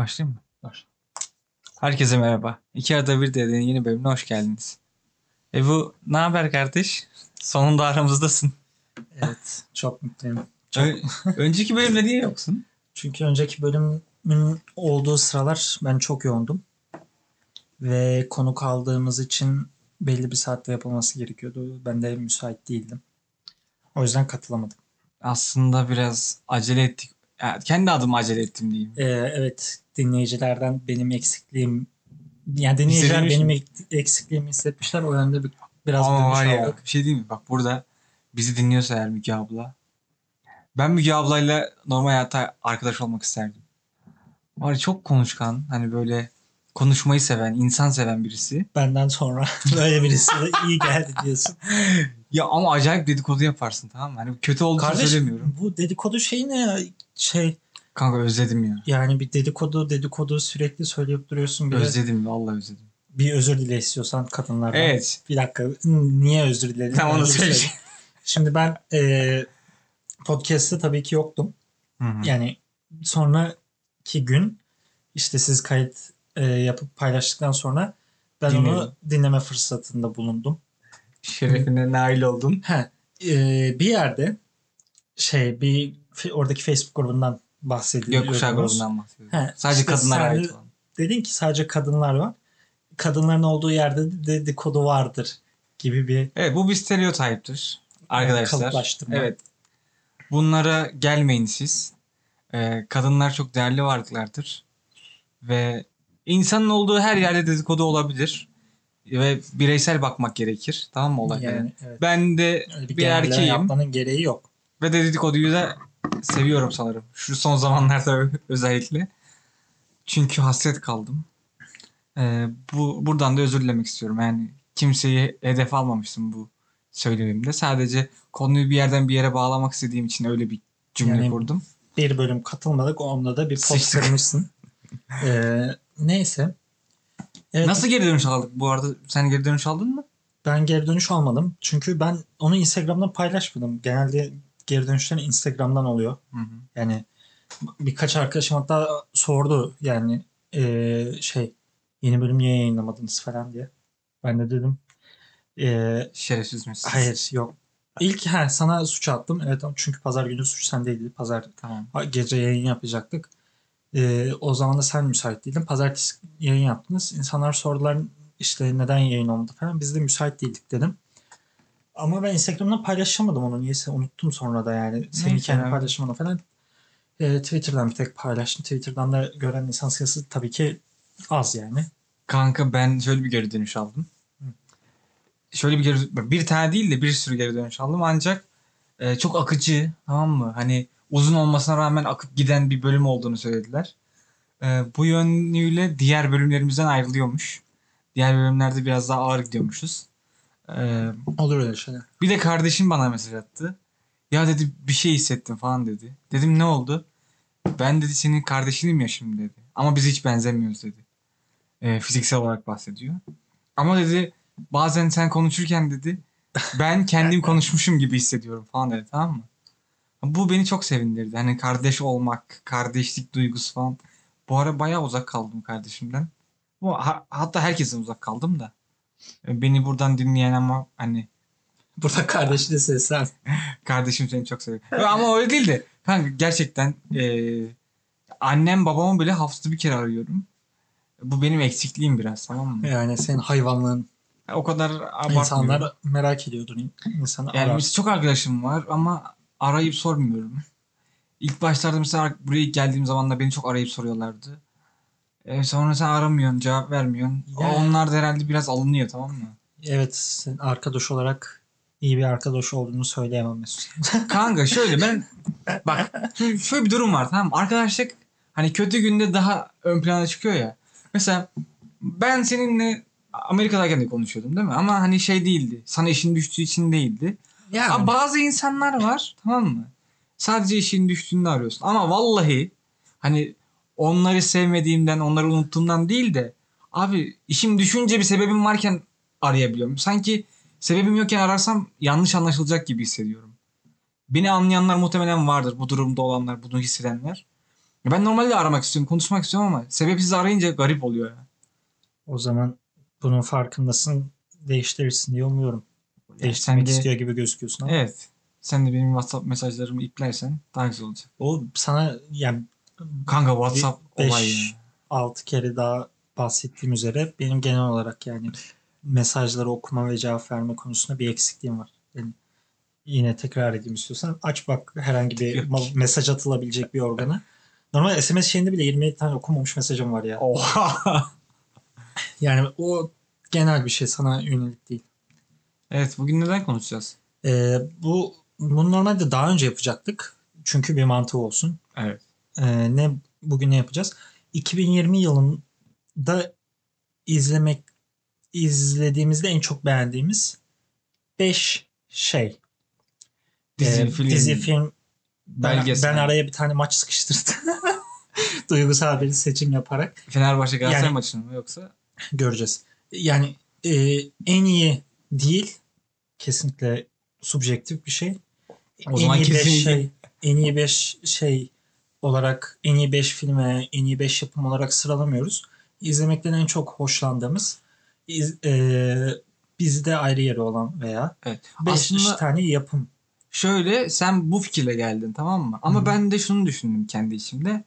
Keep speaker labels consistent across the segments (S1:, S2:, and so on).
S1: Başlayayım mı?
S2: Başla.
S1: Herkese merhaba. İki arada bir dediğin yeni bölümüne hoş geldiniz. E bu ne haber kardeş? Sonunda aramızdasın.
S2: Evet çok mutluyum. Çok.
S1: Ö- önceki bölümde niye yoksun?
S2: Çünkü önceki bölümün olduğu sıralar ben çok yoğundum. Ve konuk aldığımız için belli bir saatte yapılması gerekiyordu. Ben de müsait değildim. O yüzden katılamadım.
S1: Aslında biraz acele ettik. Ya, kendi adıma acele ettim diyeyim.
S2: Ee, evet dinleyicilerden benim eksikliğim yani dinleyiciler benim
S1: mi?
S2: ek- eksikliğimi hissetmişler. O yönde bir, biraz
S1: Ama var ya
S2: aldık.
S1: bir şey diyeyim mi? Bak burada bizi dinliyorsa eğer Müge abla. Ben Müge ablayla normal hayatta arkadaş olmak isterdim. Var çok konuşkan. Hani böyle konuşmayı seven, insan seven birisi.
S2: Benden sonra böyle birisi de iyi geldi diyorsun.
S1: Ya ama acayip dedikodu yaparsın tamam mı? Hani kötü olduğunu
S2: Kardeş
S1: söylemiyorum.
S2: bu dedikodu şey ne ya? Şey
S1: Kanka özledim ya.
S2: yani bir dedikodu dedikodu sürekli söyleyip duruyorsun. Bir,
S1: Özledim vallahi özledim.
S2: bir özür dile istiyorsan kadınlardan.
S1: Evet.
S2: Bir dakika niye özür diledin?
S1: Tam onu
S2: söyle.
S1: söyleyeceğim.
S2: Şimdi ben e, podcast'te tabii ki yoktum.
S1: Hı hı.
S2: Yani sonraki gün işte siz kayıt e, yapıp paylaştıktan sonra ben onu
S1: Dinledim.
S2: dinleme fırsatında bulundum.
S1: Şerefine nail oldun.
S2: He, e, bir yerde şey bir oradaki Facebook grubundan bahsediyoruz.
S1: Gökkuşağı grubundan bahsediyorum.
S2: He,
S1: Sadece
S2: işte
S1: kadınlara ait olan.
S2: Dedin ki sadece kadınlar var. Kadınların olduğu yerde de dedikodu vardır gibi bir
S1: Evet bu bir stereotiptir arkadaşlar. Evet. Bunlara gelmeyin siz. Ee, kadınlar çok değerli varlıklardır. Ve insanın olduğu her yerde dedikodu olabilir. Ve bireysel bakmak gerekir. Tamam mı olaylara?
S2: Yani, evet.
S1: Ben de
S2: Öyle
S1: bir
S2: genelleme
S1: erkeğim.
S2: yapmanın gereği yok.
S1: Ve dedikoduyu da seviyorum sanırım. Şu son zamanlarda özellikle. Çünkü hasret kaldım. Ee, bu buradan da özür dilemek istiyorum. Yani kimseyi hedef almamıştım bu söylemimde. Sadece konuyu bir yerden bir yere bağlamak istediğim için öyle bir cümle
S2: Yani-
S1: kurdum.
S2: Bir bölüm katılmadık. Onda da bir
S1: Sıçtık.
S2: kırmışsın. Ee, neyse. Evet,
S1: Nasıl geri dönüş aldık bu arada? Sen geri dönüş aldın mı?
S2: Ben geri dönüş almadım. Çünkü ben onu Instagram'dan paylaşmadım. Genelde geri dönüşler Instagram'dan oluyor.
S1: Hı hı.
S2: Yani birkaç arkadaşım hatta sordu yani eee, şey yeni bölüm niye yayınlamadınız falan diye. Ben de dedim eee,
S1: Şerefsiz misin?
S2: hayır yok. İlk ha, sana suç attım. Evet çünkü pazar günü suç sendeydi. Pazar
S1: Tamam.
S2: gece yayın yapacaktık. Eee, o zaman da sen müsait değildin. Pazartesi yayın yaptınız. İnsanlar sordular işte neden yayın olmadı falan. Biz de müsait değildik dedim. Ama ben Instagram'dan paylaşamadım onu. Niyeyse unuttum sonra da yani. Senin
S1: Neyse
S2: kendi
S1: abi.
S2: paylaşımını falan. Eee, Twitter'dan bir tek paylaştım. Twitter'dan da gören insan sayısı tabii ki az yani.
S1: Kanka ben şöyle bir geri dönüş aldım. Şöyle bir geri bir tane değil de bir sürü geri dönüş aldım ancak e, çok akıcı tamam mı? Hani uzun olmasına rağmen akıp giden bir bölüm olduğunu söylediler. E, bu yönüyle diğer bölümlerimizden ayrılıyormuş. Diğer bölümlerde biraz daha ağır gidiyormuşuz. E,
S2: Olur öyle şeyler.
S1: bir de kardeşim bana mesaj attı. Ya dedi bir şey hissettim falan dedi. Dedim ne oldu? Ben dedi senin kardeşinim ya şimdi dedi. Ama biz hiç benzemiyoruz dedi. Ee, fiziksel olarak bahsediyor. Ama dedi bazen sen konuşurken dedi ben kendim konuşmuşum gibi hissediyorum falan dedi tamam mı? Bu beni çok sevindirdi. Hani kardeş olmak, kardeşlik duygusu falan. Bu ara bayağı uzak kaldım kardeşimden. Bu, ha- hatta herkesten uzak kaldım da. Ee, Beni buradan dinleyen ama hani
S2: Burada kardeşi de seslen.
S1: Kardeşim seni çok seviyor. Yo, Ama öyle değil de. Kanka gerçekten eee, annem babamı bile haftada bir kere arıyorum. Bu benim eksikliğim biraz tamam mı?
S2: Yani senin hayvanlığın
S1: O kadar abartmıyorum.
S2: insanlar merak ediyordur. İnsanı
S1: Yani
S2: arar.
S1: çok arkadaşım var ama arayıp sormuyorum. İlk başlarda mesela buraya ilk geldiğim zaman da beni çok arayıp soruyorlardı. E, sonra sen aramıyorsun, cevap vermiyorsun.
S2: Yani-
S1: Onlar da herhalde biraz alınıyor tamam mı?
S2: Evet, sen arkadaş olarak iyi bir arkadaş olduğunu söyleyemem Mesut.
S1: Kanka şöyle ben bak şöyle, şöyle bir durum var tamam mı? Arkadaşlık hani kötü günde daha ön plana çıkıyor ya. Mesela ben seninle Amerika'dayken de konuşuyordum değil mi? Ama hani şey değildi. Sana işin düştüğü için değildi.
S2: Yani
S1: Ama bazı insanlar var tamam mı? Sadece işin düştüğünde arıyorsun. Ama vallahi hani onları sevmediğimden, onları unuttuğumdan değil de abi işim düşünce bir sebebim varken arayabiliyorum. Sanki sebebim yokken ararsam yanlış anlaşılacak gibi hissediyorum. Beni anlayanlar muhtemelen vardır. Bu durumda olanlar, bunu hissedenler. Ben normalde aramak istiyorum, konuşmak istiyorum ama sebepsiz arayınca garip oluyor ya.
S2: O zaman bunun farkındasın değiştirirsin diye umuyorum. Değiştirmek
S1: de-
S2: istiyor gibi gözüküyorsun ama.
S1: Evet. Sen de benim WhatsApp mesajlarımı iplersen daha güzel olacak.
S2: O sana yani
S1: Kanka WhatsApp
S2: Beş-
S1: olayı. ya.
S2: 6 kere daha bahsettiğim üzere benim genel olarak yani mesajları okuma ve cevap verme konusunda bir eksikliğim var. Yani yine tekrar edeyim istiyorsan aç bak herhangi bir
S1: Yok.
S2: mesaj atılabilecek bir organa. Normal SMS şeyinde bile 27 tane okunmamış mesajım var ya.
S1: Oha.
S2: Yani o genel bir şey sana yönelik değil.
S1: Evet bugün neden konuşacağız?
S2: Ee, bu bunu normalde daha önce yapacaktık. Çünkü bir mantığı olsun.
S1: Evet.
S2: Ee, ne bugün ne yapacağız? 2020 yılında izlemek izlediğimizde en çok beğendiğimiz 5 şey.
S1: Dizi,
S2: Ee,
S1: film,
S2: dizi, film. Ben,
S1: belgesel.
S2: ben araya bir tane maç sıkıştırdım. Duygusal bir seçim yaparak
S1: Fenerbahçe Galatasaray
S2: Yani-
S1: maçını mı yoksa?
S2: göreceğiz. Yani e, en iyi değil kesinlikle subjektif bir şey.
S1: O zaman
S2: en iyi 5
S1: kesinlikle-
S2: şey en iyi 5 şey olarak en iyi 5 filme, en iyi 5 yapım olarak sıralamıyoruz. İzlemekten en çok hoşlandığımız iz, e, bizde ayrı yeri olan veya
S1: Evet.
S2: 5
S1: Aslında
S2: tane yapım.
S1: şöyle sen bu fikirle geldin tamam mı? Ama
S2: Hı.
S1: ben de şunu düşündüm kendi içimde.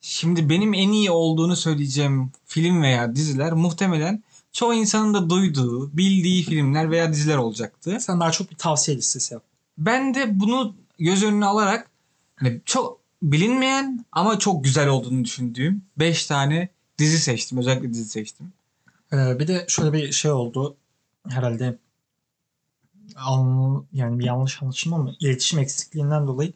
S1: Şimdi benim en iyi olduğunu söyleyeceğim film veya diziler muhtemelen çoğu insanın da duyduğu, bildiği filmler veya diziler olacaktı.
S2: Sen daha çok bir tavsiye listesi yap.
S1: Ben de bunu göz önüne alarak hani çok bilinmeyen ama çok güzel olduğunu düşündüğüm 5 tane dizi seçtim. Özellikle dizi seçtim.
S2: Ee, bir de şöyle bir şey oldu. Herhalde an- yani bir yanlış anlaşılma mı? İletişim eksikliğinden dolayı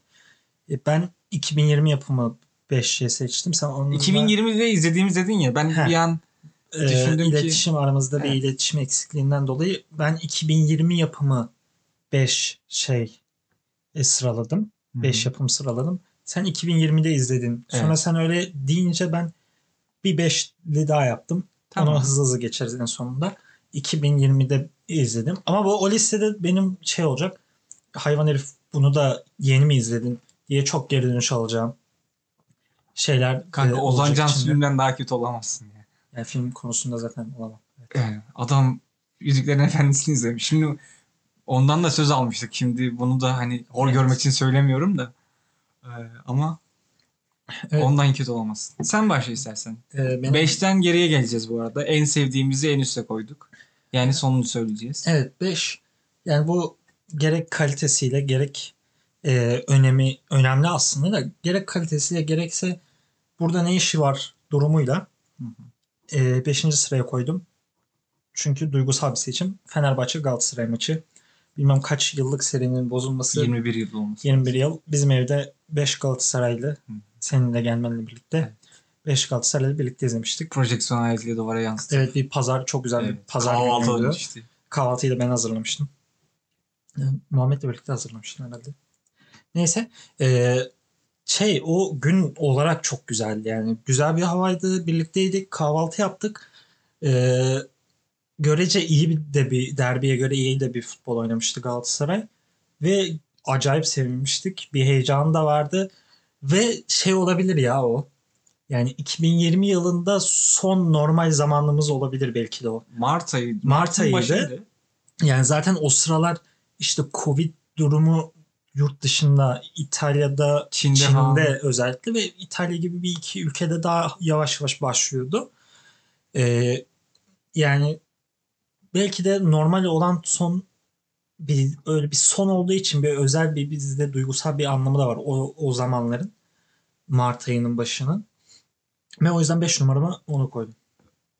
S2: e, ben 2020 yapımı 5 şey seçtim. Sen onunla,
S1: 2020'de izlediğimiz dedin ya ben
S2: Heh.
S1: bir an
S2: e,
S1: düşündüm ki-
S2: iletişim aramızda bir
S1: Evet.
S2: iletişim eksikliğinden dolayı ben 2020 yapımı 5 şey e, sıraladım. 5 yapım sıraladım. Sen 2020'de izledin. Sonra
S1: Evet.
S2: sen öyle deyince ben bir 5'li daha yaptım.
S1: Tamam.
S2: Onu hızlı hızlı geçeriz en sonunda. 2020'de izledim. Ama bu o listede benim şey olacak. Hayvan herif bunu da yeni mi izledin diye çok geri dönüş alacağım. Şeyler
S1: Kanka
S2: e,
S1: Ozan Can daha kötü olamazsın.
S2: Yani film konusunda zaten olamam.
S1: Yani adam Yüzüklerin Efendisi'ni izlemiş. Şimdi ondan da söz almıştık. Şimdi bunu da hani hor
S2: Evet.
S1: görmek için söylemiyorum da. Ee, ama
S2: Evet.
S1: ondan kötü olamazsın. Sen başla istersen.
S2: Ee, benim,
S1: Beşten geriye geleceğiz bu arada. En sevdiğimizi en üste koyduk. Yani sonunu söyleyeceğiz.
S2: Evet 5. Yani bu gerek kalitesiyle gerek e, önemi önemli aslında da gerek kalitesiyle gerekse burada ne işi var durumuyla 5. sıraya koydum. Çünkü duygusal bir seçim. Fenerbahçe Galatasaray maçı. Bilmem kaç yıllık serinin bozulması.
S1: 21 yıl olmuş.
S2: 21 yıl. Bizim evde 5 Galatasaraylı
S1: Hı.
S2: senin de gelmenle birlikte
S1: Evet.
S2: 5 Galatasaraylı birlikte izlemiştik.
S1: Projeksiyon ayetiyle duvara yansıttık.
S2: Evet bir pazar çok güzel bir
S1: Evet.
S2: pazar
S1: Kahvaltı
S2: günüydü. Kahvaltıyı da ben hazırlamıştım. Yani Muhammed'le birlikte hazırlamıştım herhalde. Neyse. eee, şey o gün olarak çok güzeldi. Yani güzel bir havaydı. Birlikteydik. Kahvaltı yaptık. Eee, görece iyi bir de bir derbiye göre iyi de bir futbol oynamıştı Galatasaray. Ve acayip sevinmiştik. Bir heyecan da vardı. Ve şey olabilir ya o. Yani 2020 yılında son normal zamanımız olabilir belki de o.
S1: Mart ayı.
S2: Mart ayıydı. Yani zaten o sıralar işte Covid durumu yurt dışında İtalya'da
S1: Çin'de,
S2: Çin'de, özellikle ve İtalya gibi bir iki ülkede daha yavaş yavaş başlıyordu. Ee, yani belki de normal olan son bir öyle bir son olduğu için bir özel bir bizde duygusal bir anlamı da var o, o zamanların Mart ayının başının. Ve o yüzden 5 numarama onu koydum.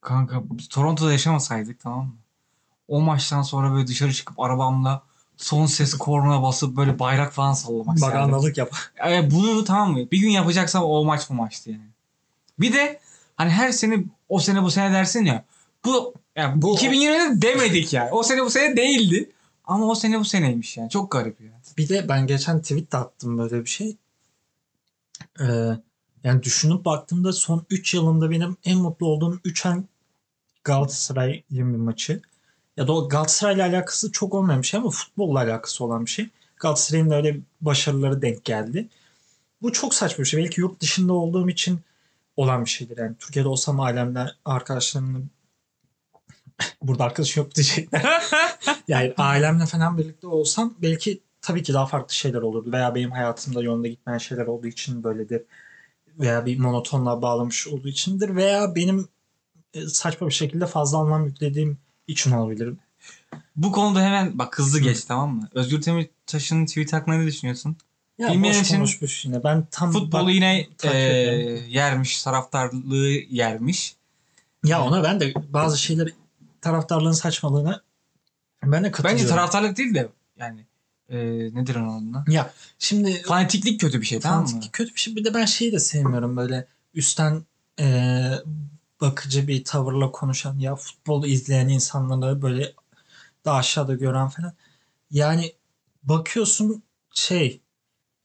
S1: Kanka Toronto'da yaşamasaydık tamam mı? O maçtan sonra böyle dışarı çıkıp arabamla son ses korna basıp böyle bayrak falan sallamak isterdim.
S2: Bakanlık yap.
S1: Evet, bunu tamam mı? Bir gün yapacaksam o maç bu maçtı yani. Bir de hani her sene o sene bu sene dersin ya. Bu yani bu
S2: Bu-
S1: 2020'de demedik yani. O sene bu sene değildi. Ama o sene bu seneymiş yani. Çok garip ya.
S2: Bir de ben geçen tweet de attım böyle bir şey. Ee, yani düşünüp baktığımda son 3 yılımda benim en mutlu olduğum 3 an Galatasaray bir maçı. Ya da Galatasaray'la alakası çok olmayan bir şey ama futbolla alakası olan bir şey. Galatasaray'ın öyle başarıları denk geldi. bu çok saçma bir şey. Belki yurt dışında olduğum için olan bir şeydir. Yani Türkiye'de olsam ailemle arkadaşlarımla burada arkadaş yok diyecekler. yani ailemle falan birlikte olsam belki tabii ki daha farklı şeyler olurdu. Veya benim hayatımda yolunda gitmeyen şeyler olduğu için böyledir. Veya bir monotonla bağlamış olduğu içindir. Veya benim e, saçma bir şekilde fazla anlam yüklediğim için olabilir.
S1: Bu konuda hemen bak hızlı geç tamam mı? Özgür Demirtaş'ın tweet hakkında ne düşünüyorsun?
S2: Ya
S1: Bilmeyen
S2: boş
S1: için
S2: konuşmuş yine. Ben tam
S1: Futbolu
S2: bak-
S1: yine e, yermiş, taraftarlığı yermiş.
S2: Ya ona ben de bazı şeyleri taraftarlığın saçmalığına ben de katılıyorum.
S1: Bence taraftarlık değil de yani e, nedir onun adına?
S2: Ya şimdi
S1: Fanatiklik kötü bir şey tamam mı?
S2: fanatik kötü bir şey. Bir de ben şeyi de sevmiyorum böyle üstten e, bakıcı bir tavırla konuşan ya futbolu izleyen insanları böyle daha aşağıda gören falan. Yani bakıyorsun şey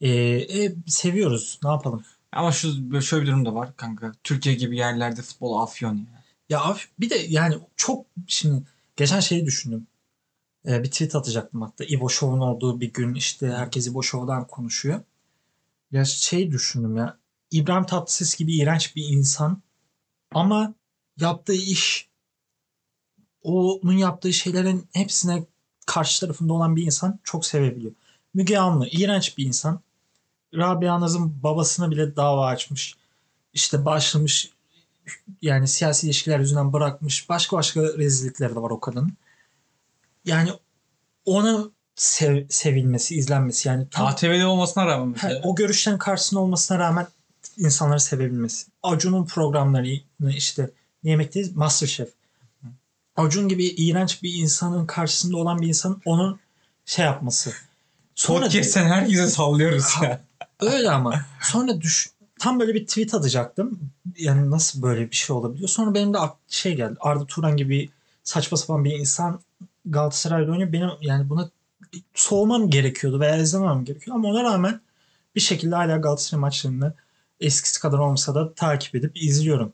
S2: e, e, seviyoruz ne yapalım.
S1: Ama şu şöyle bir durum da var kanka. Türkiye gibi yerlerde futbol afyon ya.
S2: Ya bir de yani çok şimdi geçen şeyi düşündüm. Ee, bir tweet atacaktım hatta. İbo Show'un olduğu bir gün işte herkes İbo Show'dan konuşuyor. Ya şey düşündüm ya. İbrahim Tatlıses gibi iğrenç bir insan ama yaptığı iş onun yaptığı şeylerin hepsine karşı tarafında olan bir insan çok sevebiliyor. Müge Anlı iğrenç bir insan. Rabia Naz'ın babasına bile dava açmış. İşte başlamış yani siyasi ilişkiler yüzünden bırakmış. Başka başka rezillikleri de var o kadının. Yani ona sev- sevilmesi, izlenmesi yani tam
S1: ATV'de olmasına rağmen mesela.
S2: o görüşlerin karşısında olmasına rağmen insanları sevebilmesi. Acun'un programlarını işte yemekteyiz? Masterchef. Acun gibi iğrenç bir insanın karşısında olan bir insanın onun şey yapması. Sonra
S1: Podcast'ten herkese sallıyoruz ya.
S2: Öyle ama. Sonra düş tam böyle bir tweet atacaktım. Yani nasıl böyle bir şey olabiliyor? Sonra benim de şey geldi. Arda Turan gibi saçma sapan bir insan Galatasaray'da oynuyor. Benim yani buna soğumam gerekiyordu veya izlemem gerekiyor. Ama ona rağmen bir şekilde hala Galatasaray maçlarını eskisi kadar olmasa da takip edip izliyorum.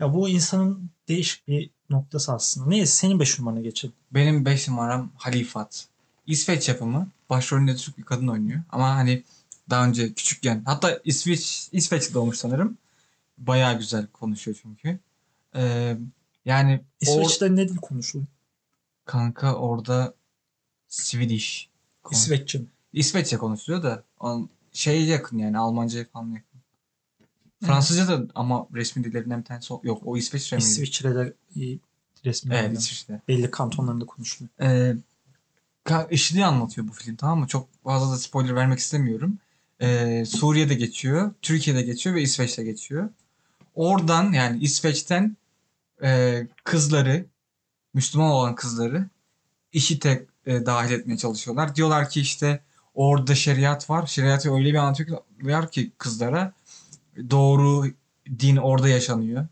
S2: Ya bu insanın değişik bir noktası aslında. Neyse senin 5 numarana geçelim.
S1: Benim 5 numaram Halifat. İsveç yapımı. Başrolünde Türk bir kadın oynuyor. Ama hani daha önce küçükken hatta İsveç İsveç'te doğmuş sanırım. Bayağı güzel konuşuyor çünkü. Ee, yani
S2: İsveç'te ne dil konuşuluyor?
S1: kanka orada Swedish. konu-
S2: İsveççe. mi?
S1: İsveççe konuşuluyor da on, şeye yakın yani Almanca'ya falan yakın. Fransızca da ama resmi dillerinden bir tanesi yok. O İsveççe miydi?
S2: İsviçre'de resmi
S1: Evet İsviçre.
S2: belli kantonlarında konuşuluyor.
S1: Ee, IŞİD'i anlatıyor bu film tamam mı? Çok fazla da spoiler vermek istemiyorum. Ee, Suriye'de geçiyor, Türkiye'de geçiyor ve İsveç'te geçiyor. Oradan yani İsveç'ten e, kızları, Müslüman olan kızları IŞİD'e e, dahil etmeye çalışıyorlar. Diyorlar ki işte orada şeriat var. Şeriatı öyle bir anlatıyorlar ki kızlara doğru din orada yaşanıyor.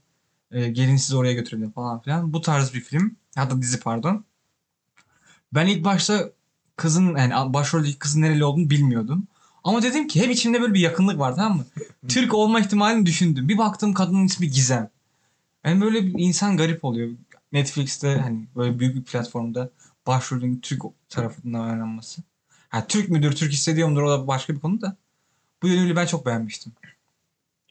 S1: E, gelin sizi oraya götürelim falan filan. Bu tarz bir film. Hatta dizi pardon. Ben ilk başta kızın yani başroldeki kızın nereli olduğunu bilmiyordum. Ama dedim ki hep içimde böyle bir yakınlık var tamam mı? Türk olma ihtimalini düşündüm. Bir baktım kadının ismi Gizem. Yani böyle bir insan garip oluyor. Netflix'te hani böyle büyük bir platformda başrolün Türk tarafından oynanması. Ha, Türk müdür, Türk hissediyor mudur o da başka bir konu da. Bu yönüyle ben çok beğenmiştim.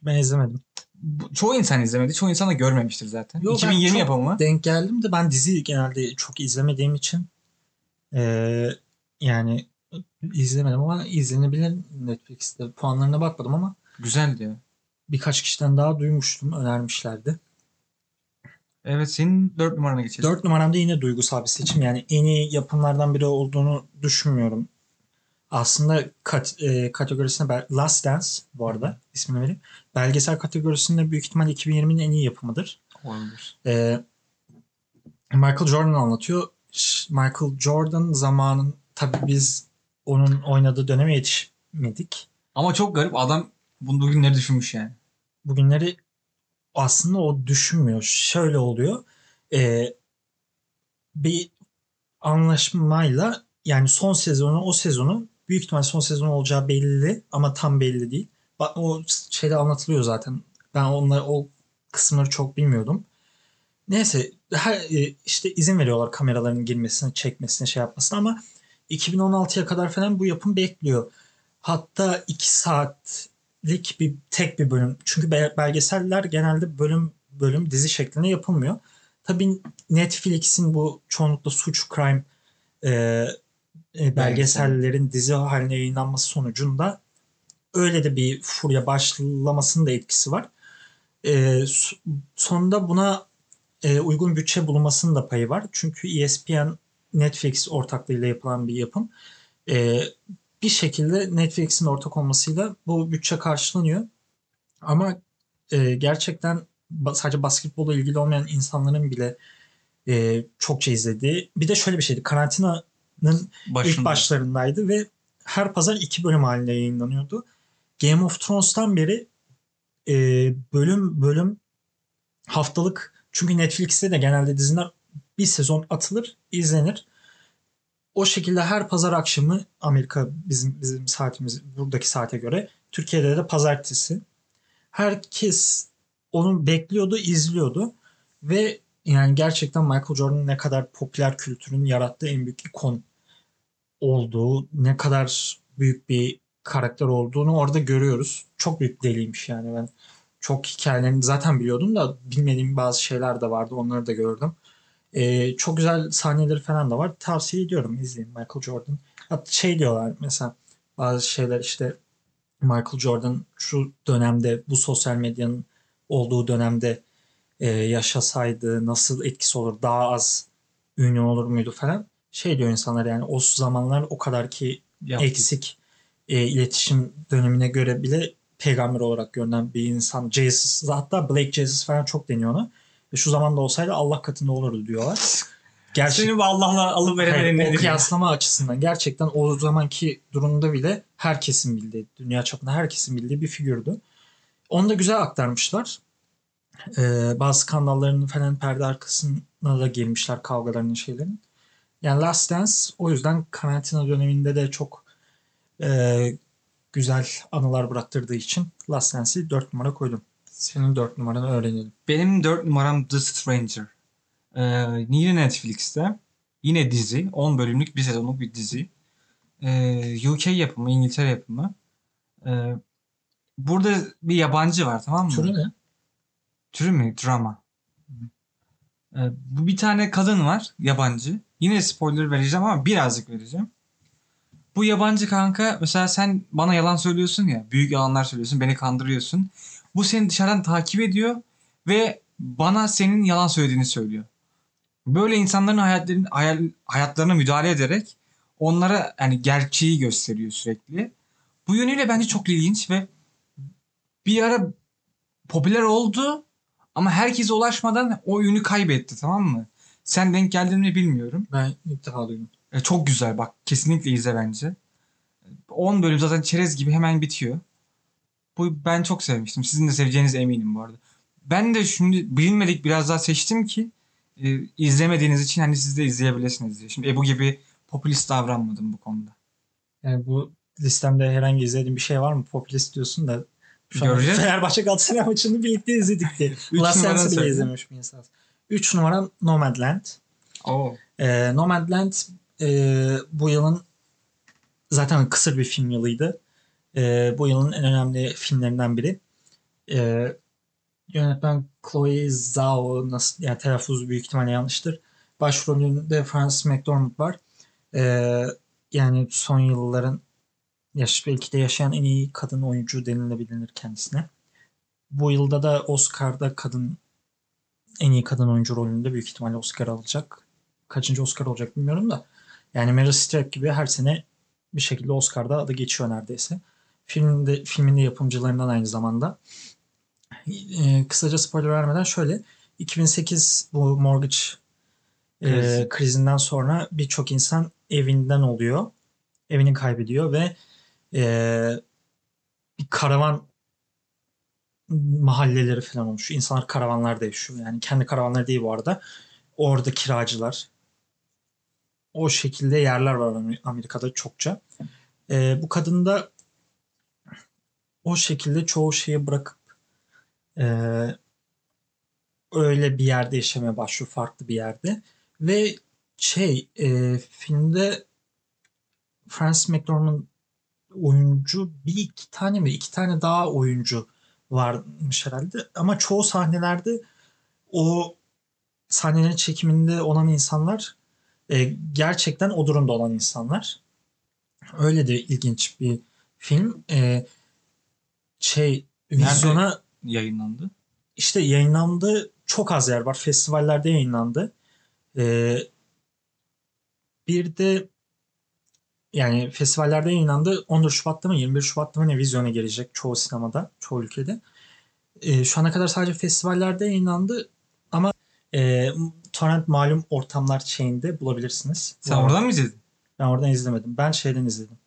S2: Ben izlemedim.
S1: Bu- çoğu insan izlemedi. Çoğu insan da görmemiştir zaten.
S2: Yo, ben
S1: 2020
S2: çok
S1: yapımı.
S2: Denk geldim de ben dizi genelde çok izlemediğim için eee, yani izlemedim ama izlenebilir Netflix'te. Puanlarına bakmadım ama
S1: Güzeldi ya.
S2: birkaç kişiden daha duymuştum. Önermişlerdi.
S1: Evet senin 4 numarana geçelim.
S2: 4 numaramda yine duygusal bir seçim. Yani en iyi yapımlardan biri olduğunu düşünmüyorum. Aslında kat, e, kategorisine Last Dance bu arada ismini vereyim. Belgesel kategorisinde büyük ihtimal 2020'nin en iyi yapımıdır.
S1: Olabilir.
S2: Ee, Michael Jordan anlatıyor. Michael Jordan zamanın tabii biz onun oynadığı döneme yetişmedik.
S1: Ama çok garip adam bunu bugünleri düşünmüş yani.
S2: Bugünleri aslında o düşünmüyor. Şöyle oluyor. Ee, bir anlaşmayla yani son sezonu o sezonu büyük ihtimal son sezon olacağı belli ama tam belli değil. Bak o şeyde anlatılıyor zaten. Ben onları o kısımları çok bilmiyordum. Neyse her, e, işte izin veriyorlar kameraların girmesine, çekmesine, şey yapmasına ama 2016'ya kadar falan bu yapım bekliyor. Hatta 2 saat belgesellik bir tek bir bölüm. Çünkü be- belgeseller genelde bölüm bölüm dizi şeklinde yapılmıyor. Tabii Netflix'in bu çoğunlukla suç crime e, e, belgesellerin dizi haline yayınlanması sonucunda öyle de bir furya başlamasının da etkisi var. E, so- sonunda buna e, uygun bütçe bulunmasının da payı var. Çünkü ESPN Netflix ortaklığıyla yapılan bir yapım. E, bir şekilde Netflix'in ortak olmasıyla bu bütçe karşılanıyor. Ama e, gerçekten sadece basketbolla ilgili olmayan insanların bile e, çokça izlediği. Bir de şöyle bir şeydi. Karantinanın
S1: Başında.
S2: ilk başlarındaydı ve her pazar iki bölüm halinde yayınlanıyordu. Game of Thrones'tan beri e, bölüm bölüm haftalık çünkü Netflix'te de genelde diziler bir sezon atılır, izlenir. O şekilde her pazar akşamı Amerika bizim bizim saatimiz buradaki saate göre Türkiye'de de pazartesi. Herkes onu bekliyordu, izliyordu ve yani gerçekten Michael Jordan'ın ne kadar popüler kültürün yarattığı en büyük ikon olduğu, ne kadar büyük bir karakter olduğunu orada görüyoruz. Çok büyük deliymiş yani ben çok hikayelerini zaten biliyordum da bilmediğim bazı şeyler de vardı. Onları da gördüm. Ee, çok güzel sahneleri falan da var. Tavsiye ediyorum izleyin Michael Jordan. Hatta şey diyorlar mesela bazı şeyler işte Michael Jordan şu dönemde bu sosyal medyanın olduğu dönemde e, yaşasaydı nasıl etkisi olur daha az ünlü olur muydu falan. Şey diyor insanlar yani o zamanlar o kadar ki
S1: Yaptı.
S2: eksik e, iletişim dönemine göre bile peygamber olarak görünen bir insan. Jesus hatta Blake Jesus falan çok deniyor ona. Ve şu zamanda olsaydı Allah katında olurdu diyorlar. Gerçekten
S1: Seni bu Allah'la alıveremedin
S2: Hayır, o
S1: nedir ya?
S2: kıyaslama açısından gerçekten o zamanki durumda bile herkesin bildiği, dünya çapında herkesin bildiği bir figürdü. Onu da güzel aktarmışlar. Ee, bazı skandallarının falan perde arkasına da girmişler kavgalarının şeylerin. Yani Last Dance o yüzden karantina döneminde de çok e, güzel anılar bıraktırdığı için Last Dance'i 4 numara koydum. Senin 4 numaranı öğrenelim.
S1: Benim dört numaram The Stranger. Ee, yine Netflix'te. Yine dizi. 10 bölümlük bir sezonluk bir dizi. Ee, UK yapımı, İngiltere yapımı. Ee, burada bir yabancı var tamam mı?
S2: Türü ne?
S1: Türü mü? Drama. Ee, bu bir tane kadın var yabancı. Yine spoiler vereceğim ama birazcık vereceğim. Bu yabancı kanka mesela sen bana yalan söylüyorsun ya. Büyük yalanlar söylüyorsun. Beni kandırıyorsun. Bu seni dışarıdan takip ediyor ve bana senin yalan söylediğini söylüyor. Böyle insanların hayatlarını, hayal, hayatlarına müdahale ederek onlara yani gerçeği gösteriyor sürekli. Bu yönüyle bence çok ilginç ve bir ara popüler oldu ama herkese ulaşmadan o yönü kaybetti tamam mı? Sen denk geldin mi bilmiyorum.
S2: Ben ilk defa duydum.
S1: E, çok güzel bak kesinlikle izle bence. 10 bölüm zaten çerez gibi hemen bitiyor. Bu ben çok sevmiştim. Sizin de seveceğinize eminim bu arada. Ben de şimdi bilinmedik biraz daha seçtim ki e, izlemediğiniz için hani siz de izleyebilirsiniz diye. Şimdi Ebu gibi popülist davranmadım bu konuda.
S2: Yani bu listemde herhangi izlediğin bir şey var mı? Popülist diyorsun da şu
S1: Göreceğiz.
S2: Fenerbahçe Galatasaray maçını birlikte izledik diye. Dance'ı bile
S1: söyle.
S2: izlememiş bir insan. 3 numara Nomadland.
S1: Oo.
S2: Ee, Nomadland e, bu yılın zaten kısır bir film yılıydı. Ee, bu yılın en önemli filmlerinden biri. Ee, yönetmen Chloe Zhao nasıl yani telaffuz büyük ihtimalle yanlıştır. Başrolünde Frances McDormand var. Ee, yani son yılların yaş, belki de yaşayan en iyi kadın oyuncu denilebilir kendisine. Bu yılda da Oscar'da kadın en iyi kadın oyuncu rolünde büyük ihtimalle Oscar alacak. Kaçıncı Oscar olacak bilmiyorum da. Yani Meryl Streep gibi her sene bir şekilde Oscar'da adı geçiyor neredeyse. Filmde, filmin de yapımcılarından aynı zamanda. Ee, kısaca spoiler vermeden şöyle. 2008 bu mortgage e,
S1: Krizi.
S2: krizinden sonra birçok insan evinden oluyor. Evini kaybediyor ve e, bir karavan mahalleleri falan olmuş. İnsanlar karavanlarda yaşıyor. Yani kendi karavanları değil bu arada. Orada kiracılar. O şekilde yerler var Amer- Amerika'da çokça. Ee, bu kadın da o şekilde çoğu şeyi bırakıp e, öyle bir yerde yaşamaya başlıyor. Farklı bir yerde. Ve şey e, filmde Frances McDormand oyuncu bir iki tane mi iki tane daha oyuncu varmış herhalde ama çoğu sahnelerde o sahnelerin çekiminde olan insanlar e, gerçekten o durumda olan insanlar. Öyle de ilginç bir film. E, şey
S1: Nerede?
S2: vizyona
S1: Yayınlandı.
S2: işte yayınlandı. Çok az yer var. Festivallerde yayınlandı. Ee, bir de yani festivallerde yayınlandı. 14 Şubat'ta mı 21 Şubat'ta mı ne vizyona gelecek çoğu sinemada, çoğu ülkede. Ee, şu ana kadar sadece festivallerde yayınlandı ama e, torrent malum ortamlar şeyinde bulabilirsiniz.
S1: Sen oradan mı izledin?
S2: Ben oradan izlemedim. Ben şeyden izledim.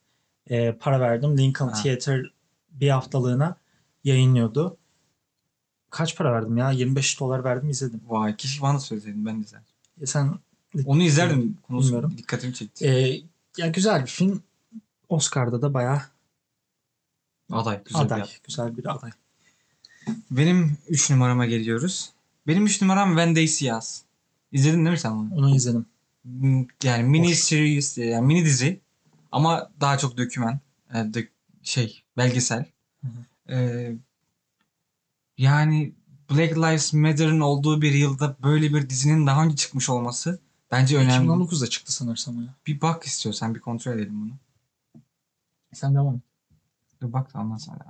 S2: Ee, para verdim. Lincoln
S1: Ha.
S2: Theater bir haftalığına yayınlıyordu. Kaç para verdim ya? 25 dolar verdim izledim.
S1: Vay keşke bana söyleseydin ben de izlerdim.
S2: E sen
S1: Onu izlerdim. Konusu
S2: Bilmiyorum.
S1: dikkatimi çekti.
S2: e, ya güzel bir film. Oscar'da da bayağı
S1: aday. Güzel bir
S2: aday.
S1: aday.
S2: Güzel bir aday.
S1: Benim 3 numarama geliyoruz. Benim 3 numaram Vendays'i yaz. İzledin değil mi sen onu?
S2: Onu izledim.
S1: Hmm, Yani mini
S2: Hoş.
S1: series, yani mini dizi ama daha çok döküman, e, dök- şey belgesel.
S2: Hı
S1: Ee, yani Black Lives Matter'ın olduğu bir yılda böyle bir dizinin daha önce çıkmış olması bence önemli.
S2: 2019'da çıktı sanırsam ya.
S1: Bir bak istiyorsan bir kontrol edelim bunu.
S2: Sen devam et.
S1: Dur bak da ondan sonra.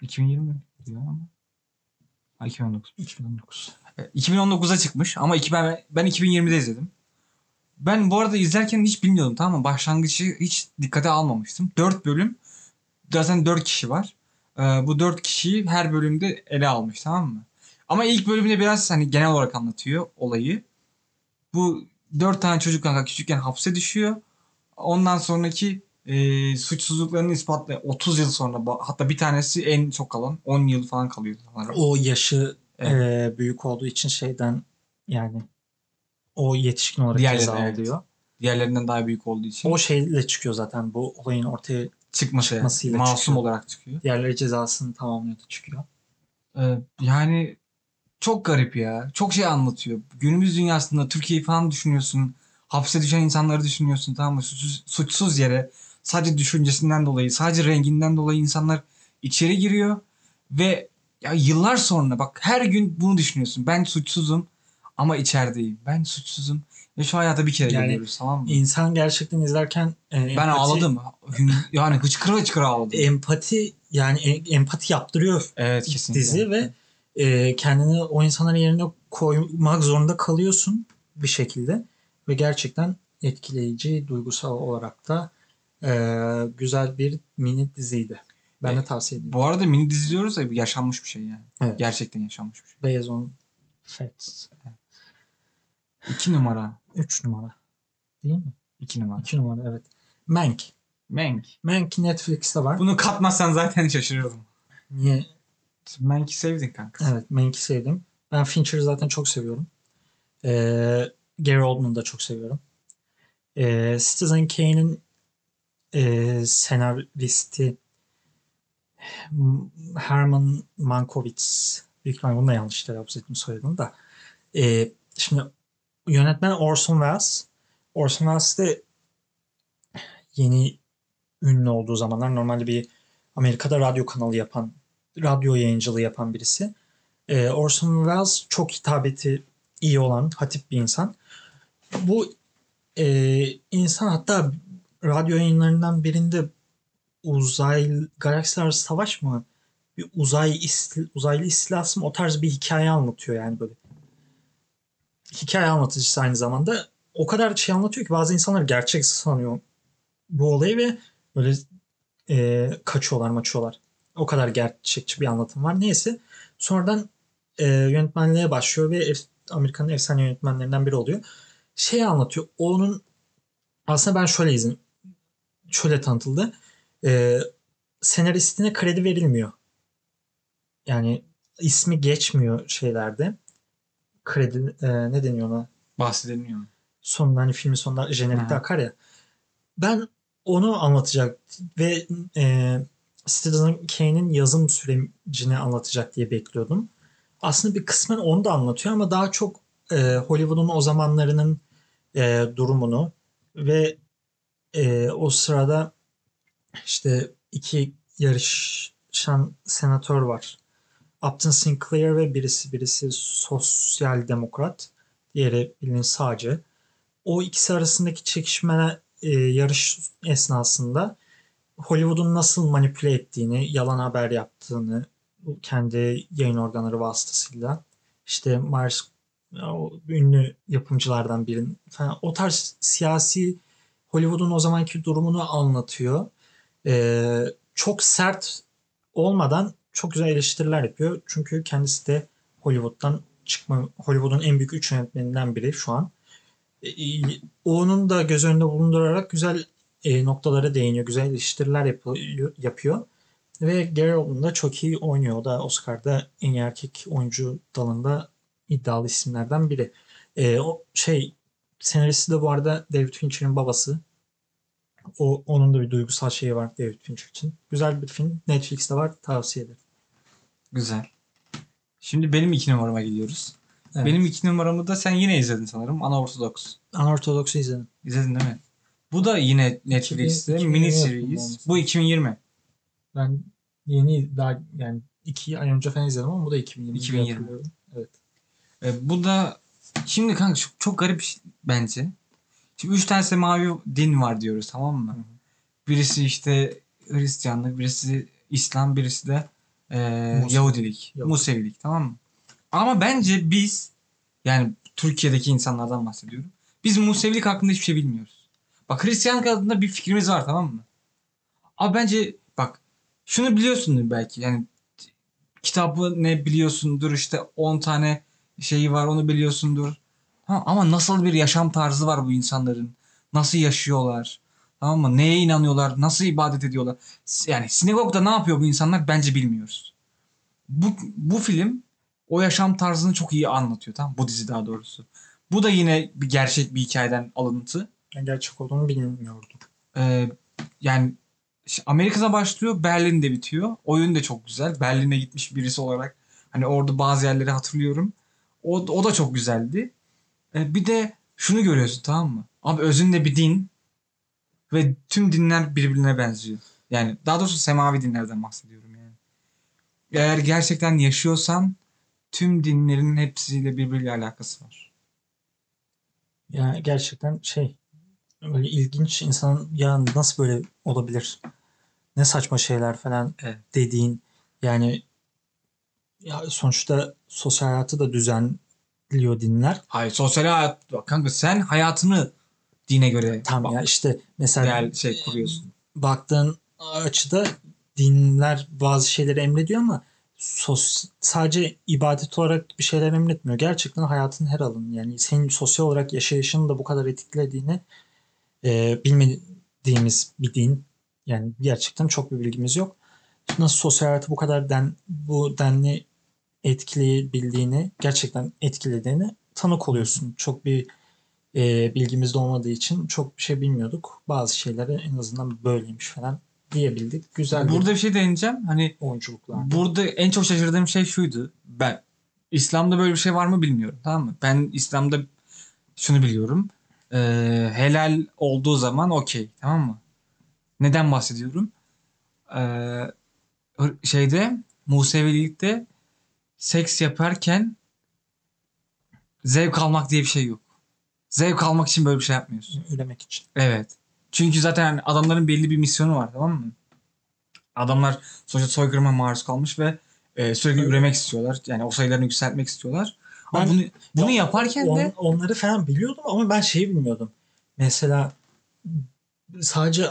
S1: 2020 diyor ama. Ha, 2019.
S2: 2019.
S1: E, 2019'a çıkmış ama iki, ben, ben 2020'de izledim. Ben bu arada izlerken hiç bilmiyordum tamam mı? Başlangıcı hiç dikkate almamıştım. 4 bölüm. Zaten 4 kişi var. Ee, bu 4 kişiyi her bölümde ele almış tamam mı? Ama ilk bölümde biraz hani genel olarak anlatıyor olayı. Bu 4 tane çocuk kanka küçükken hapse düşüyor. Ondan sonraki e, suçsuzluklarını ispatlıyor. 30 yıl sonra hatta bir tanesi en çok kalan 10 yıl falan kalıyor. sanırım.
S2: O yaşı
S1: Evet.
S2: e, büyük olduğu için şeyden yani o yetişkin olarak
S1: Diğerleri,
S2: ceza
S1: evet.
S2: alıyor.
S1: Diğerlerinden daha büyük olduğu için.
S2: O şeyle çıkıyor zaten bu olayın ortaya
S1: çıkması
S2: çıkmasıyla
S1: masum
S2: çıkıyor.
S1: olarak çıkıyor.
S2: diğerleri cezasını tamamlıyordu çıkıyor.
S1: Ee, yani çok garip ya. Çok şey anlatıyor. Günümüz dünyasında Türkiye'yi falan düşünüyorsun. Hapse düşen insanları düşünüyorsun tamam mı? Suçsuz, suçsuz yere sadece düşüncesinden dolayı, sadece renginden dolayı insanlar içeri giriyor ve ya yıllar sonra bak her gün bunu düşünüyorsun. Ben suçsuzum ama içerideyim. Ben suçsuzum. Ve şu hayata bir kere
S2: Yani
S1: geliyoruz tamam mı?
S2: İnsan gerçekten izlerken e,
S1: ben
S2: empati-
S1: ağladım. Hün- Yani hıçkıra hıçkıra ağladım.
S2: Empati yani e- empati yaptırıyor
S1: evet kesinlikle.
S2: dizi ve e, kendini o insanların yerine koymak zorunda kalıyorsun bir şekilde ve gerçekten etkileyici duygusal olarak da e, güzel bir mini diziydi. Ben de
S1: E,
S2: tavsiye ediyorum.
S1: Bu arada mini dizi diyoruz ya yaşanmış bir şey yani.
S2: Evet.
S1: Gerçekten yaşanmış bir şey.
S2: Based on Facts.
S1: İki numara.
S2: 3 numara. Değil mi?
S1: İki numara.
S2: 2 numara evet. Mank.
S1: Mank.
S2: Mank Netflix'te var.
S1: Bunu katmazsan zaten şaşırırdım.
S2: Niye?
S1: Mank'i sevdin kanka.
S2: Evet Mank'i sevdim. Ben Fincher'ı zaten çok seviyorum. Ee, Gary Oldman'ı da çok seviyorum. Ee, Citizen Kane'in e, senaristi Herman Mankiewicz büyük ihtimalle bunu da yanlış telaffuz ettim soyadını da. Ee, şimdi yönetmen Orson Welles. Orson Welles de yeni ünlü olduğu zamanlar normalde bir Amerika'da radyo kanalı yapan, radyo yayıncılığı yapan birisi. Ee, Orson Welles çok hitabeti iyi olan, hatip bir insan. Bu e, insan hatta radyo yayınlarından birinde uzay, galaksiler savaş mı? Bir uzay istil, uzaylı istilası mı? O tarz bir hikaye anlatıyor yani böyle. Hikaye anlatıcısı aynı zamanda. O kadar şey anlatıyor ki bazı insanlar gerçek sanıyor bu olayı ve böyle e, kaçıyorlar maçıyorlar. O kadar gerçekçi bir anlatım var. Neyse sonradan e, yönetmenliğe başlıyor ve ef- Amerika'nın efsane yönetmenlerinden biri oluyor. Şey anlatıyor. Onun aslında ben şöyle izin şöyle tanıtıldı. E, senaristine kredi verilmiyor. Yani ismi geçmiyor şeylerde. Kredi e, ne deniyor ona?
S1: Bahsedilmiyor.
S2: sonunda hani filmin sonunda jenerikte akar ya. Ben onu anlatacak ve e, Citizen Kane'in yazım sürecini anlatacak diye bekliyordum. Aslında bir kısmen onu da anlatıyor ama daha çok e, Hollywood'un o zamanlarının e, durumunu ve Ee, o sırada işte iki yarışan senatör var. Upton Sinclair ve birisi birisi sosyal demokrat. Diğeri bildiğin sağcı. O ikisi arasındaki çekişme e, yarış esnasında Hollywood'un nasıl manipüle ettiğini, yalan haber yaptığını kendi yayın organları vasıtasıyla işte Mars o ünlü yapımcılardan birinin falan o tarz siyasi Hollywood'un o zamanki durumunu anlatıyor. Ee, çok sert olmadan çok güzel eleştiriler yapıyor. Çünkü kendisi de Hollywood'dan çıkma Hollywood'un en büyük üç yönetmeninden biri şu an. Ee, onun da göz önünde bulundurarak güzel e, noktalara değiniyor. Güzel eleştiriler yapıyor, yapıyor. Ve Gary Oldman da çok iyi oynuyor. O da Oscar'da en iyi erkek oyuncu dalında iddialı isimlerden biri. E, o şey senaristi de bu arada David Fincher'ın babası. O onun da bir duygusal şeyi var David Fincher için. Güzel bir film. Netflix'te var. Tavsiye ederim.
S1: Güzel. Şimdi benim iki numarama gidiyoruz.
S2: Evet.
S1: Benim iki numaramı da sen yine izledin sanırım. Unorthodox.
S2: Unorthodox'u izledim.
S1: İzledin değil mi? Bu da yine Netflix'te
S2: 2020
S1: mini series. Bu 2020.
S2: Ben yeni daha yani iki ay önce falan izledim ama bu da 2020.
S1: 2020.
S2: hatırlıyorum. Evet.
S1: E, bu da şimdi kanka çok, çok garip şey bence. Şimdi üç tane semavi din var diyoruz tamam mı?
S2: Hı hı.
S1: Birisi işte Hristiyanlık, birisi İslam, birisi de e,
S2: Musevi.
S1: Yahudilik,
S2: Yahudi.
S1: Musevilik tamam mı? Ama bence biz yani Türkiye'deki insanlardan bahsediyorum. Biz Musevilik hakkında hiçbir şey bilmiyoruz. Bak Hristiyanlık hakkında bir fikrimiz var tamam mı? Ama bence bak şunu biliyorsundur belki yani kitabı ne biliyorsundur işte 10 tane şeyi var onu biliyorsundur. Ha, ama nasıl bir yaşam tarzı var bu insanların? Nasıl yaşıyorlar? Tamam mı? Neye inanıyorlar? Nasıl ibadet ediyorlar? Yani sinagogda ne yapıyor bu insanlar bence bilmiyoruz. Bu, bu film o yaşam tarzını çok iyi anlatıyor tamam? Bu dizi daha doğrusu. Bu da yine bir gerçek bir hikayeden alıntı.
S2: Ben gerçek olduğunu bilmiyordum.
S1: Ee, yani Amerika'da başlıyor, Berlin'de bitiyor. Oyun da çok güzel. Berlin'e gitmiş birisi olarak hani orada bazı yerleri hatırlıyorum. O, o da çok güzeldi. Ee, bir de şunu görüyorsun tamam mı? Abi özünde bir din ve tüm dinler birbirine benziyor. Yani daha doğrusu semavi dinlerden bahsediyorum yani. Eğer gerçekten yaşıyorsan tüm dinlerin hepsiyle birbiriyle alakası var.
S2: Yani gerçekten şey böyle ilginç insan ya nasıl böyle olabilir? Ne saçma şeyler falan
S1: Evet.
S2: dediğin yani ya sonuçta sosyal hayatı da düzenliyor dinler.
S1: Hayır sosyal hayat bak kanka sen hayatını dine göre
S2: Tam
S1: bak-
S2: ya işte mesela
S1: değer şey kuruyorsun.
S2: baktığın açıda dinler bazı şeyleri emrediyor ama sos, sadece ibadet olarak bir şeyler emretmiyor. Gerçekten hayatın her alanı yani senin sosyal olarak yaşayışını da bu kadar etkilediğini e, bilmediğimiz bir din. Yani gerçekten çok bir bilgimiz yok. Nasıl sosyal hayatı bu kadar den, bu denli etkileyebildiğini, gerçekten etkilediğini tanık oluyorsun. Çok bir e, bilgimiz de olmadığı için çok bir şey bilmiyorduk. Bazı şeyleri en azından böyleymiş falan diyebildik. Güzel
S1: Burada
S2: bir
S1: bir şey değineceğim. Hani
S2: oyunculuklar.
S1: burada en çok şaşırdığım şey şuydu. Ben İslam'da böyle bir şey var mı bilmiyorum. Tamam mı? Ben İslam'da şunu biliyorum. Ee, helal olduğu zaman okey. Tamam mı? Neden bahsediyorum? Ee, şeyde Musevilikte seks yaparken zevk almak diye bir şey yok. Zevk almak için böyle bir şey yapmıyorsun.
S2: Üremek için.
S1: Evet. Çünkü zaten adamların belli bir misyonu var tamam mı? Adamlar sonuçta soykırıma maruz kalmış ve e, sürekli
S2: Evet.
S1: üremek istiyorlar. Yani o sayılarını yükseltmek istiyorlar. Ama
S2: Ben-
S1: bunu bunu
S2: Ya,
S1: yaparken
S2: on-
S1: de
S2: onları falan biliyordum ama ben şeyi bilmiyordum. Mesela sadece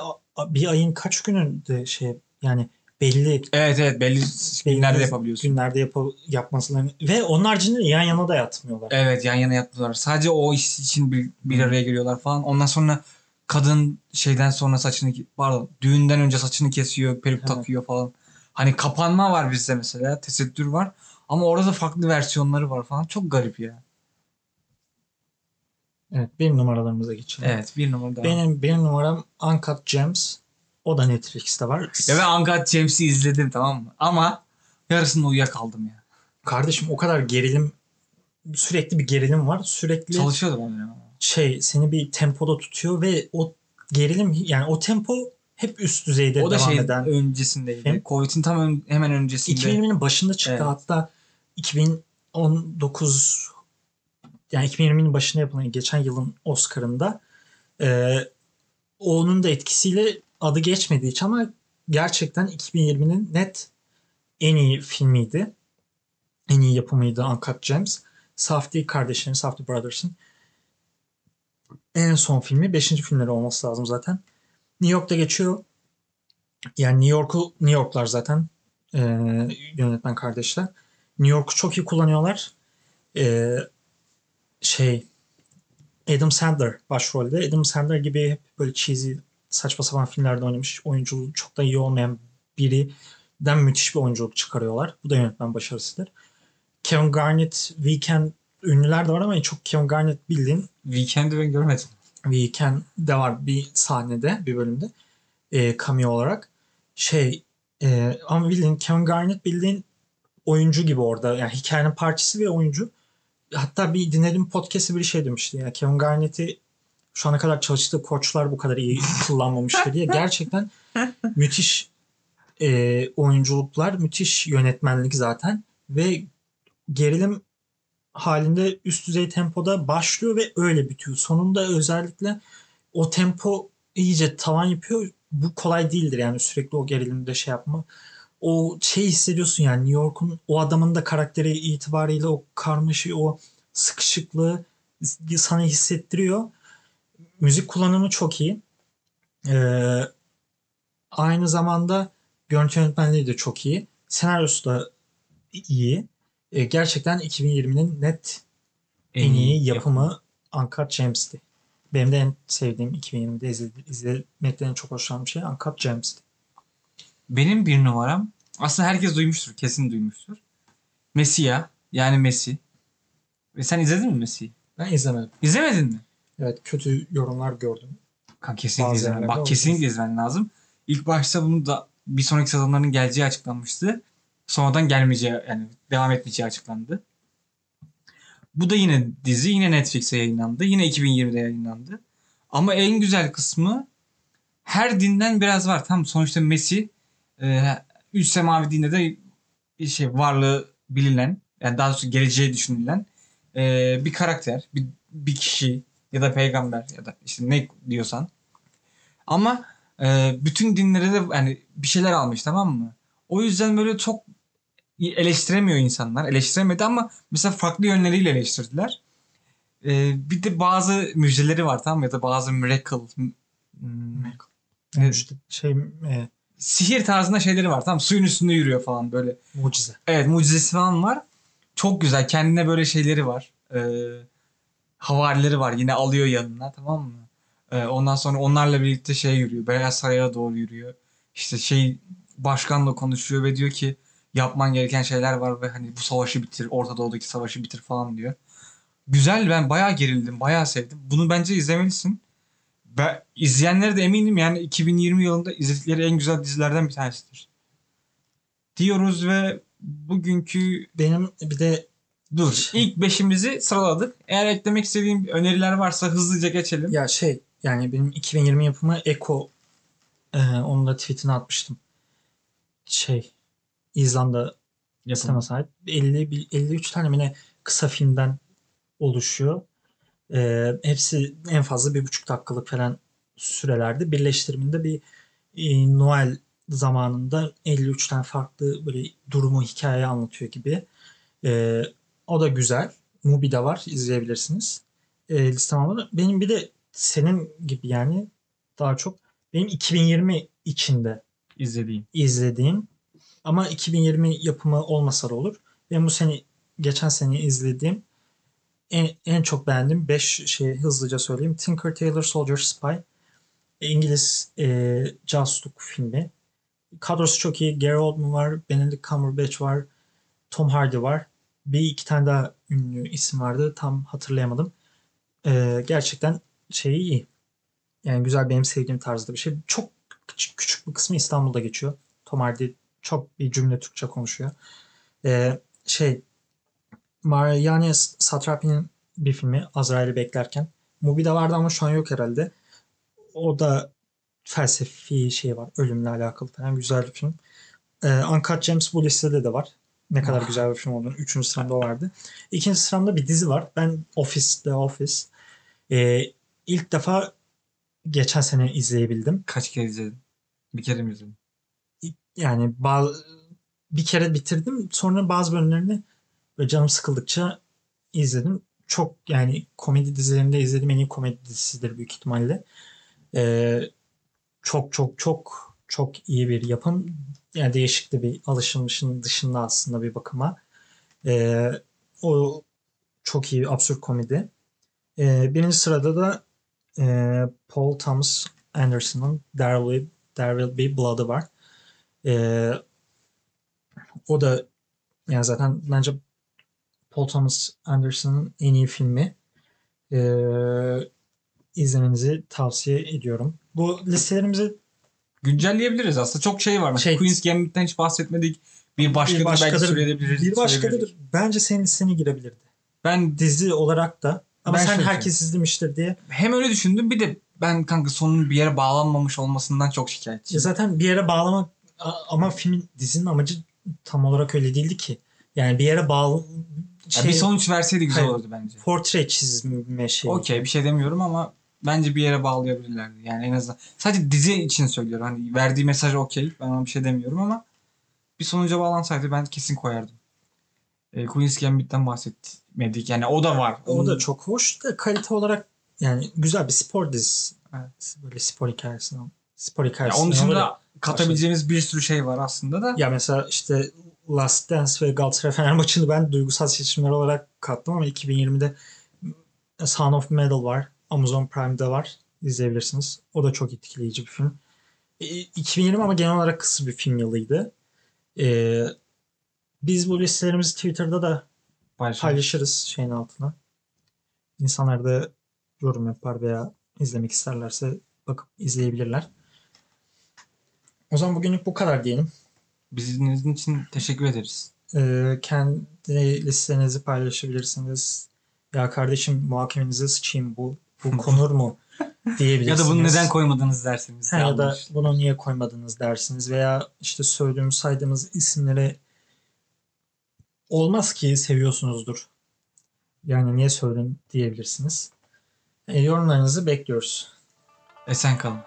S2: bir ayın kaç gününde şey yani belli
S1: evet evet belli günlerde
S2: belli
S1: yapabiliyorsun.
S2: Günlerde yap yapmasılarını ve onun haricinde yan yana da yatmıyorlar.
S1: Evet yan yana yattılar. Sadece o iş için bir, bir araya geliyorlar falan. Ondan sonra kadın şeyden sonra saçını pardon düğünden önce saçını kesiyor, peruk
S2: Evet.
S1: takıyor falan. Hani kapanma var bizde mesela, tesettür var. Ama orada da farklı versiyonları var falan. Çok garip ya.
S2: Evet, benim numaralarımıza geçelim.
S1: Evet bir numara daha.
S2: Benim benim numaram Uncut Gems. O da Netflix'te var.
S1: Ya ben Uncut James'i izledim tamam mı? Ama yarısında uyuyakaldım ya.
S2: Kardeşim o kadar gerilim sürekli bir gerilim var. Sürekli
S1: Çalışıyordum onu ya.
S2: şey seni bir tempoda tutuyor ve o gerilim yani o tempo hep üst düzeyde
S1: O da
S2: devam
S1: şey
S2: eden.
S1: öncesindeydi. Covid'in tam ön- hemen öncesinde.
S2: 2020'nin başında çıktı
S1: Evet.
S2: hatta 2019 yani 2020'nin başında yapılan geçen yılın Oscar'ında e, onun da etkisiyle adı geçmediği için ama gerçekten 2020'nin net en iyi filmiydi. En iyi yapımıydı Uncut Gems. Safdie kardeşlerin, Safdie Brothers'ın en son filmi. Beşinci filmleri olması lazım zaten. New York'ta geçiyor. Yani New York'u New York'lar zaten e, yönetmen kardeşler. New York'u çok iyi kullanıyorlar. E, şey Adam Sandler başrolde. Adam Sandler gibi hep böyle cheesy saçma sapan filmlerde oynamış. Oyunculuğu çok da iyi olmayan birinden müthiş bir oyunculuk çıkarıyorlar. Bu da yönetmen başarısıdır. Kevin Garnett, Weekend ünlüler de var ama çok Kevin Garnett bildiğin
S1: Weekend'i ben görmedim.
S2: Weekend de var bir sahnede, bir bölümde. E, cameo olarak. Şey e, ama bildiğin Kevin Garnett bildiğin oyuncu gibi orada. Yani hikayenin parçası ve oyuncu. Hatta bir dinlediğim podcast'ı bir şey demişti. Yani Kevin Garnett'i şu ana kadar çalıştığı koçlar bu kadar iyi kullanmamıştı diye. Gerçekten müthiş e, oyunculuklar, müthiş yönetmenlik zaten. Ve gerilim halinde üst düzey tempoda başlıyor ve öyle bitiyor. Sonunda özellikle o tempo iyice tavan yapıyor. Bu kolay değildir yani sürekli o gerilimde şey yapma. O şey hissediyorsun yani New York'un o adamın da karakteri itibariyle o karmaşı, o sıkışıklığı sana hissettiriyor. Müzik kullanımı çok iyi. Ee, aynı zamanda görüntü yönetmenliği de çok iyi. Senaryosu da iyi. Ee, gerçekten 2020'nin net en iyi yapımı Uncut Gems'ti. Benim de en sevdiğim 2020'de izledi, izlemekten en çok hoşlandığım şey Uncut Gems'ti.
S1: Benim bir numaram aslında herkes duymuştur. Kesin duymuştur. Messia yani Messi. Ve sen izledin mi Messi'yi?
S2: Ben izlemedim.
S1: İzlemedin mi?
S2: Evet kötü yorumlar gördüm.
S1: Kanka kesinlikle
S2: Bazı
S1: izlemen. Bak
S2: oldu.
S1: kesinlikle izlemen lazım. İlk başta bunu da bir sonraki sezonların geleceği açıklanmıştı. Sonradan gelmeyeceği yani devam etmeyeceği açıklandı. Bu da yine dizi yine Netflix'e yayınlandı. Yine 2020'de yayınlandı. Ama en güzel kısmı her dinden biraz var. Tam sonuçta Messi e, üç semavi dinde de şey varlığı bilinen yani daha doğrusu geleceği düşünülen e, bir karakter, bir, bir kişi ya da peygamber ya da işte ne diyorsan. Ama e, bütün dinlere de yani bir şeyler almış tamam mı? O yüzden böyle çok eleştiremiyor insanlar. Eleştiremedi ama mesela farklı yönleriyle eleştirdiler. E, bir de bazı müjdeleri var tamam mı? Ya da bazı miracle
S2: Yani
S1: Evet.
S2: işte şey e,
S1: sihir tarzında şeyleri var tamam mı? Suyun üstünde yürüyor falan böyle.
S2: mucize.
S1: Evet mucizesi falan var. Çok güzel. Kendine böyle şeyleri var. Ee, havarileri var. Yine alıyor yanına tamam mı? Ee, ondan sonra onlarla birlikte şey yürüyor. Beyaz Saray'a doğru yürüyor. İşte şey başkanla konuşuyor ve diyor ki yapman gereken şeyler var ve hani bu savaşı bitir. Orta Doğu'daki savaşı bitir falan diyor. Güzel ben bayağı gerildim. Bayağı sevdim. Bunu bence izlemelisin. Ben, izleyenlere de eminim yani 2020 yılında izledikleri en güzel dizilerden bir tanesidir. Diyoruz ve bugünkü
S2: Benim bir de
S1: Dur. İlk beşimizi sıraladık. Eğer eklemek istediğim öneriler varsa hızlıca geçelim.
S2: ya şey yani benim 2020 yapımı Eko e, onun da tweetini atmıştım. Şey İzlanda sinema sahip. 50, bir- 53 tane mi ne kısa filmden oluşuyor. Ee, hepsi en fazla bir buçuk dakikalık falan sürelerde. Birleştiriminde bir e, Noel zamanında 53 tane farklı böyle durumu, hikaye anlatıyor gibi. Ee, o da güzel. Mubi'de var. izleyebilirsiniz. Ee, listem almadı. Benim bir de senin gibi yani daha çok benim 2020 içinde
S1: İzlediğim.
S2: izlediğim ama 2020 yapımı olmasa da olur. Ben bu sene geçen sene izlediğim en, en çok beğendiğim 5 şeyi hızlıca söyleyeyim. Tinker Tailor Soldier Spy. İngiliz e, casusluk filmi. Kadrosu çok iyi. Gary Oldman var. Benedict Cumberbatch var. Tom Hardy var. Bir iki tane daha ünlü isim vardı. Tam hatırlayamadım. E, gerçekten şeyi iyi. Yani güzel benim sevdiğim tarzda bir şey. Çok küçük, küçük bir kısmı İstanbul'da geçiyor. Tom Hardy çok bir cümle Türkçe konuşuyor. Ee, şey Mariana Satrapi'nin bir filmi Azrail'i beklerken. Mubi'de vardı ama şu an yok herhalde. o da felsefi şey var. Ölümle alakalı falan güzel bir film. Ee, Uncut Gems bu listede de var. Ne kadar
S1: Ah.
S2: güzel bir film olduğunu. Üçüncü sıramda vardı. İkinci sıramda bir dizi var. Ben Office, The Office. Ee, ilk defa geçen sene izleyebildim.
S1: Kaç kere izledin? Bir kere mi izledin?
S2: Yani bazı, bir kere bitirdim. Sonra bazı bölümlerini böyle canım sıkıldıkça izledim. Çok yani komedi dizilerinde izlediğim en iyi komedi dizisidir büyük ihtimalle. Ee, çok çok çok çok iyi bir yapım. Yani değişik de bir alışılmışın dışında aslında bir bakıma. Ee, o çok iyi absürt komedi. Ee, birinci sırada da e, Paul Thomas Anderson'ın There Will, There Will Be Blood'ı var. Ee, o da yani zaten bence Paul Thomas Anderson'ın en iyi filmi. Ee, izlemenizi tavsiye ediyorum. Bu listelerimizi
S1: Güncelleyebiliriz aslında. Çok şey var.
S2: Şey-
S1: Queen's Gambit'ten hiç bahsetmedik. Bir başkadır,
S2: bir
S1: belki
S2: başkadır,
S1: söyleyebiliriz.
S2: bir başkadır bence senin listene girebilirdi.
S1: Ben
S2: Dizi olarak da. Ama
S1: Ben
S2: sen herkes izlemiştir diye.
S1: hem öyle düşündüm bir de ben kanka sonun bir yere bağlanmamış olmasından çok şikayetçiyim.
S2: zaten bir yere bağlamak ama filmin dizinin amacı tam olarak öyle değildi ki. Yani bir yere bağlı
S1: Ya
S2: şey,
S1: bir sonuç verseydi güzel
S2: Hayır.
S1: olurdu bence.
S2: portre çizme şey.
S1: Okey bir şey demiyorum ama bence bir yere bağlayabilirlerdi. Yani en azından sadece dizi için söylüyorum. Hani verdiği mesaj okey. Ben ona bir şey demiyorum ama bir sonuca bağlansaydı ben kesin koyardım. E, Queen's Gambit'ten bahsetmedik. Yani o da var.
S2: O da
S1: Onun-
S2: çok hoş da kalite olarak yani güzel bir spor dizisi.
S1: Evet.
S2: Böyle spor hikayesi. Spor
S1: Ya
S2: hikayesi.
S1: onun dışında
S2: ya.
S1: katabileceğimiz bir sürü şey var aslında da.
S2: Ya mesela işte Last Dance ve Galatasaray Fener maçını ben duygusal seçimler olarak kattım ama 2020'de Son of Metal var. Amazon Prime'da var. İzleyebilirsiniz. O da çok etkileyici bir film. E, 2020 ama genel olarak kısa bir film yılıydı. E, biz bu listelerimizi Twitter'da da
S1: Paylaşalım.
S2: paylaşırız şeyin altına. İnsanlar da yorum yapar veya izlemek isterlerse bakıp izleyebilirler. O zaman bugünlük bu kadar diyelim.
S1: Bizi dinlediğiniz için teşekkür ederiz.
S2: Ee, kendi listenizi paylaşabilirsiniz. Ya kardeşim muhakemenize sıçayım bu bu konur mu
S1: Ya
S2: diyebilirsiniz.
S1: da bunu neden koymadınız derseniz.
S2: Ha, ya da bunu niye koymadınız dersiniz veya işte söylediğimiz saydığımız isimlere olmaz ki seviyorsunuzdur. Yani niye söyledin diyebilirsiniz. E, yorumlarınızı bekliyoruz.
S1: Esen kalın.